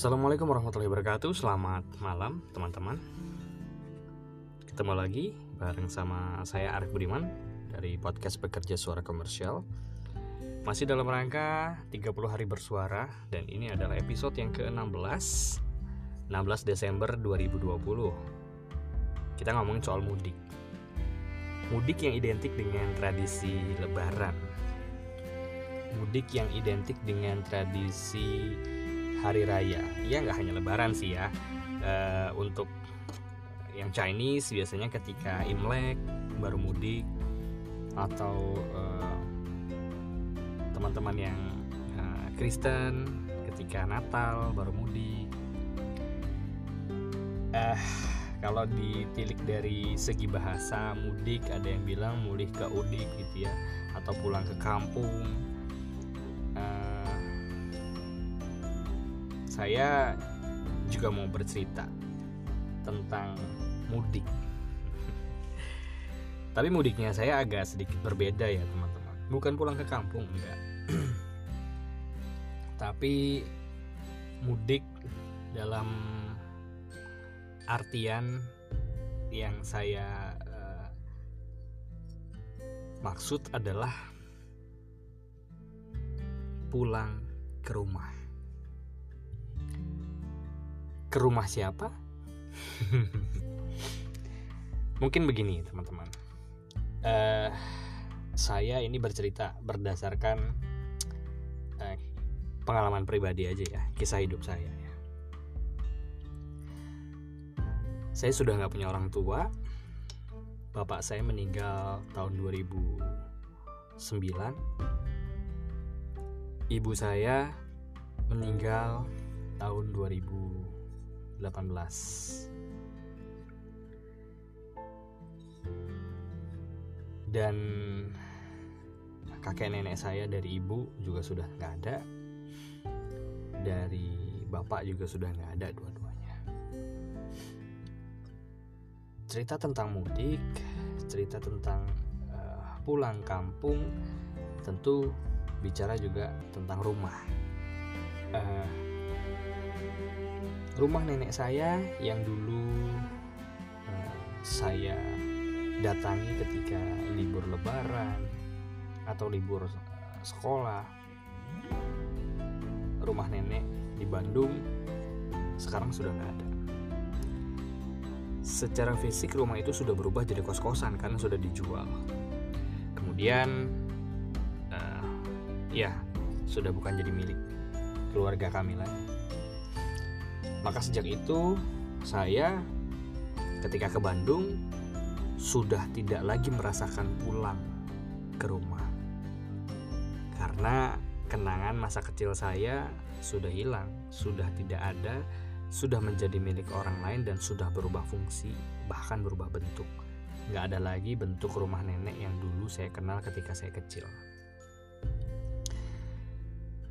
Assalamualaikum warahmatullahi wabarakatuh. Selamat malam teman-teman. Ketemu lagi bareng sama saya Arif Budiman Dari podcast Bekerja Suara Komersial. Masih dalam rangka 30 hari bersuara Dan ini adalah episode yang ke-16 16 Desember 2020 Kita ngomongin soal mudik. Mudik yang identik dengan tradisi lebaran. Mudik yang identik dengan tradisi hari raya. Ya nggak hanya lebaran sih ya. Uh, untuk yang Chinese biasanya ketika Imlek baru mudik atau teman-teman uh, yang uh, Kristen ketika Natal baru mudik. Eh kalau ditilik dari segi bahasa mudik ada yang bilang mulih ke udik gitu ya atau pulang ke kampung saya juga mau bercerita tentang mudik. Tapi mudiknya saya agak sedikit berbeda ya teman-teman. Bukan pulang ke kampung enggak. Tapi mudik dalam artian yang saya uh, maksud adalah pulang ke rumah ke rumah siapa? Mungkin begini teman-teman. Uh, saya ini bercerita berdasarkan uh, pengalaman pribadi aja ya, kisah hidup saya. Ya. Saya sudah nggak punya orang tua. Bapak saya meninggal tahun 2009. Ibu saya meninggal tahun 2000 dan kakek nenek saya dari ibu juga sudah nggak ada. Dari bapak juga sudah nggak ada dua-duanya. Cerita tentang mudik cerita tentang uh, pulang kampung tentu bicara juga tentang rumah. Uh, rumah nenek saya yang dulu uh, saya datangi ketika libur lebaran atau libur uh, sekolah. Rumah nenek di Bandung sekarang sudah nggak ada. Secara fisik rumah itu sudah berubah jadi kos-kosan karena sudah dijual. Kemudian uh, ya sudah bukan jadi milik keluarga kami lagi maka sejak itu saya ketika ke Bandung sudah tidak lagi merasakan pulang ke rumah. Karena kenangan masa kecil saya sudah hilang, sudah tidak ada, sudah menjadi milik orang lain dan sudah berubah fungsi, bahkan berubah bentuk. Nggak ada lagi bentuk rumah nenek yang dulu saya kenal ketika saya kecil.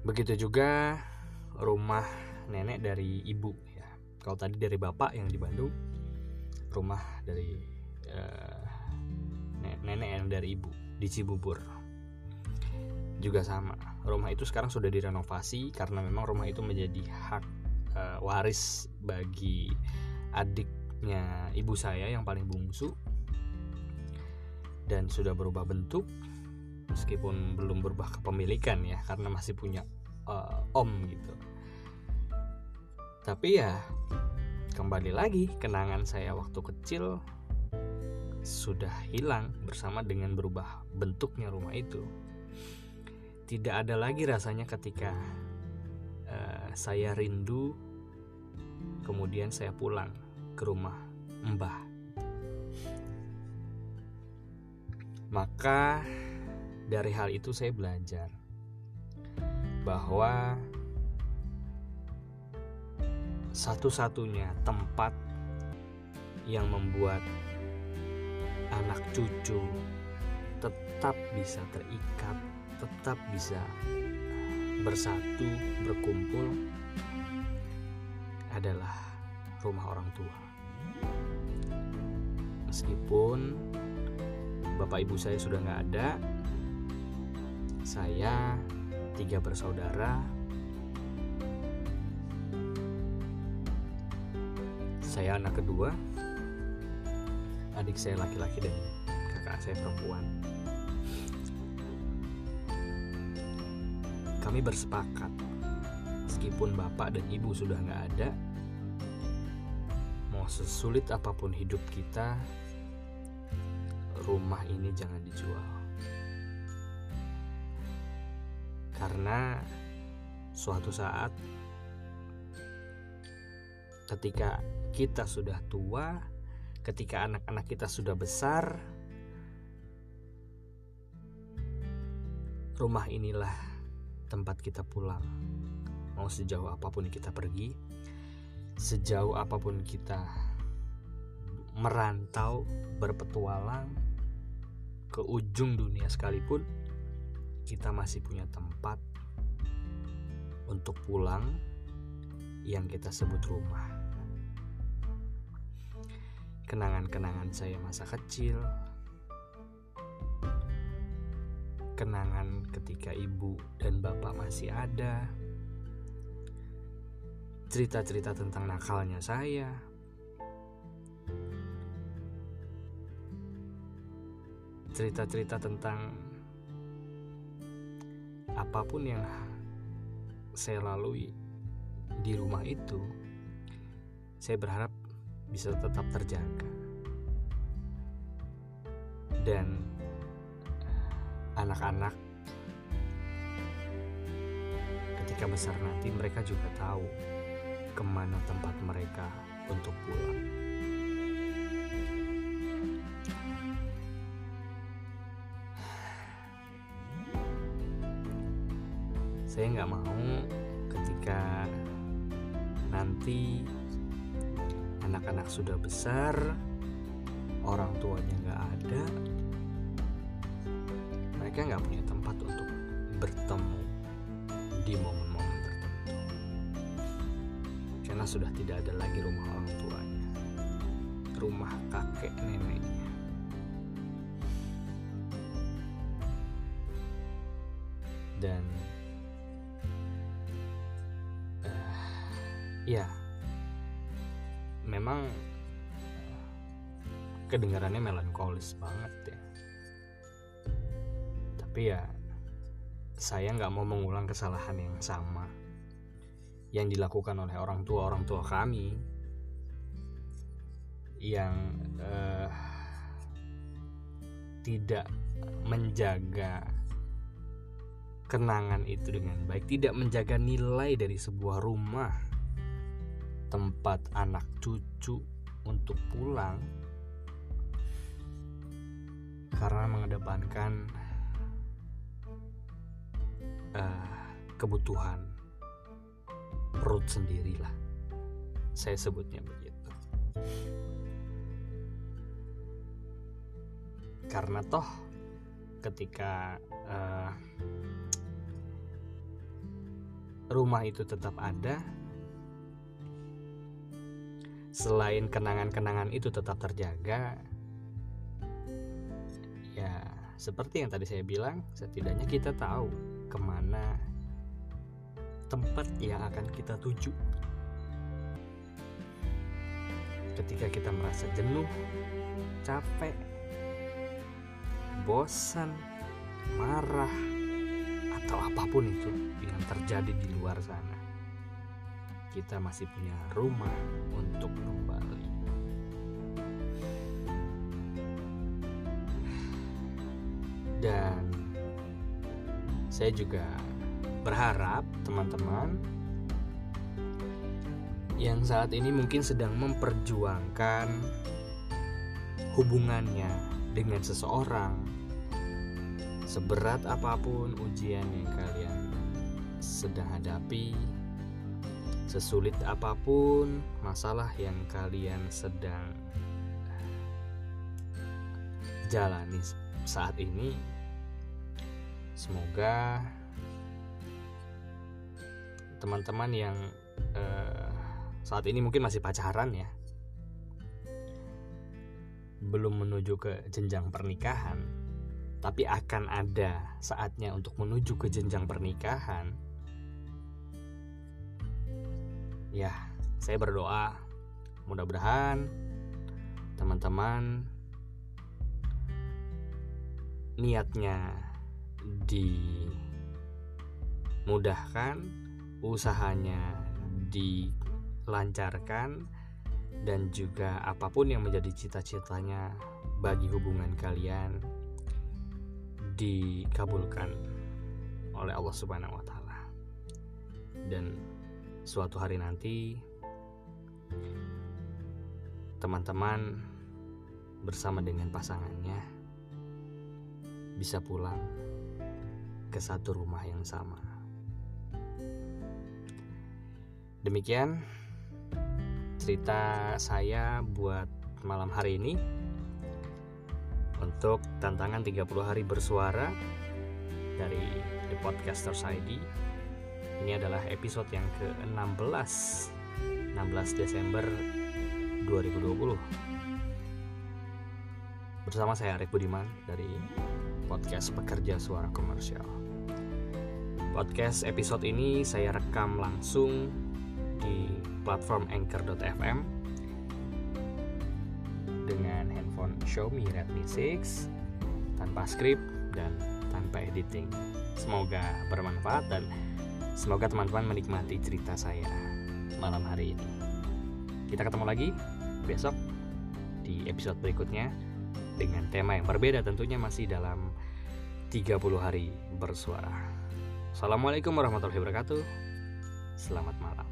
Begitu juga rumah nenek dari ibu ya. Kalau tadi dari bapak yang di Bandung rumah dari uh, nenek yang dari ibu di Cibubur. Juga sama rumah itu sekarang sudah direnovasi karena memang rumah itu menjadi hak uh, waris bagi adiknya ibu saya yang paling bungsu. Dan sudah berubah bentuk meskipun belum berubah kepemilikan ya karena masih punya uh, om gitu tapi ya kembali lagi kenangan saya waktu kecil sudah hilang bersama dengan berubah bentuknya rumah itu. Tidak ada lagi rasanya ketika uh, saya rindu kemudian saya pulang ke rumah mbah. Maka dari hal itu saya belajar bahwa satu-satunya tempat yang membuat anak cucu tetap bisa terikat, tetap bisa bersatu, berkumpul adalah rumah orang tua. Meskipun bapak ibu saya sudah nggak ada, saya tiga bersaudara saya anak kedua adik saya laki-laki dan kakak saya perempuan. Kami bersepakat meskipun bapak dan ibu sudah nggak ada mau sesulit apa pun hidup kita rumah ini jangan dijual. Karena suatu saat ketika kita sudah tua ketika anak-anak kita sudah besar rumah inilah tempat kita pulang. Mau sejauh apa pun kita pergi sejauh apa pun kita merantau berpetualang ke ujung dunia sekalipun kita masih punya tempat untuk pulang yang kita sebut rumah kenangan-kenangan saya masa kecil kenangan ketika ibu dan bapak masih ada cerita-cerita tentang nakalnya saya. Cerita-cerita tentang apa pun yang saya lalui di rumah itu, saya berharap bisa tetap terjaga. Dan anak-anak ketika besar nanti mereka juga tahu ke mana tempat mereka untuk pulang. Saya nggak mau ketika nanti anak-anak sudah besar, orang tuanya nggak ada, mereka nggak punya tempat untuk bertemu di momen-momen karena sudah tidak ada lagi rumah orang tuanya rumah kakek neneknya. Dan uh, ya memang kedengarannya melankolis banget ya. Tapi ya saya nggak mau mengulang kesalahan yang sama yang dilakukan oleh orang tua orang tua kami. Yang uh, tidak menjaga kenangan itu dengan baik, tidak menjaga nilai dari sebuah rumah, tempat anak cucu untuk pulang, karena mengedepankan uh, kebutuhan perut sendirilah. Saya sebutnya begitu. Karena toh ketika uh, rumah itu tetap ada selain kenangan-kenangan itu tetap terjaga ya seperti yang tadi saya bilang setidaknya kita tahu ke mana tempat yang akan kita tuju. Ketika kita merasa jenuh, capek, bosan, marah, atau apa pun itu yang terjadi di luar sana, kita masih punya rumah untuk kembali. Dan saya juga berharap teman-teman yang saat ini mungkin sedang memperjuangkan hubungannya dengan seseorang seberat apa pun ujian yang kalian sedang hadapi sesulit apa pun masalah yang kalian sedang jalani saat ini semoga teman-teman yang uh, saat ini mungkin masih pacaran ya belum menuju ke jenjang pernikahan tapi akan ada saatnya untuk menuju ke jenjang pernikahan ya saya berdoa mudah-mudahan teman-teman niatnya dimudahkan usahanya dilancarkan dan juga apa pun yang menjadi cita-citanya bagi hubungan kalian dikabulkan oleh Allah Subhanahu wa taala. Dan suatu hari nanti teman-teman bersama dengan pasangannya bisa pulang ke satu rumah yang sama. Demikian cerita saya buat malam hari ini untuk tantangan 30 hari bersuara dari The Podcasters ID. Ini adalah episode yang ke-16 16 Desember 2020 Bersama saya Arif Budiman dari podcast Pekerja Suara Komersial. Podcast episode ini saya rekam langsung di platform Anchor.fm dengan handphone Xiaomi Redmi 6 tanpa skrip dan tanpa editing. Semoga bermanfaat dan semoga teman-teman menikmati cerita saya malam hari ini. Kita ketemu lagi besok di episode berikutnya dengan tema yang berbeda tentunya masih dalam 30 hari bersuara. Assalamualaikum warahmatullahi wabarakatuh. Selamat malam.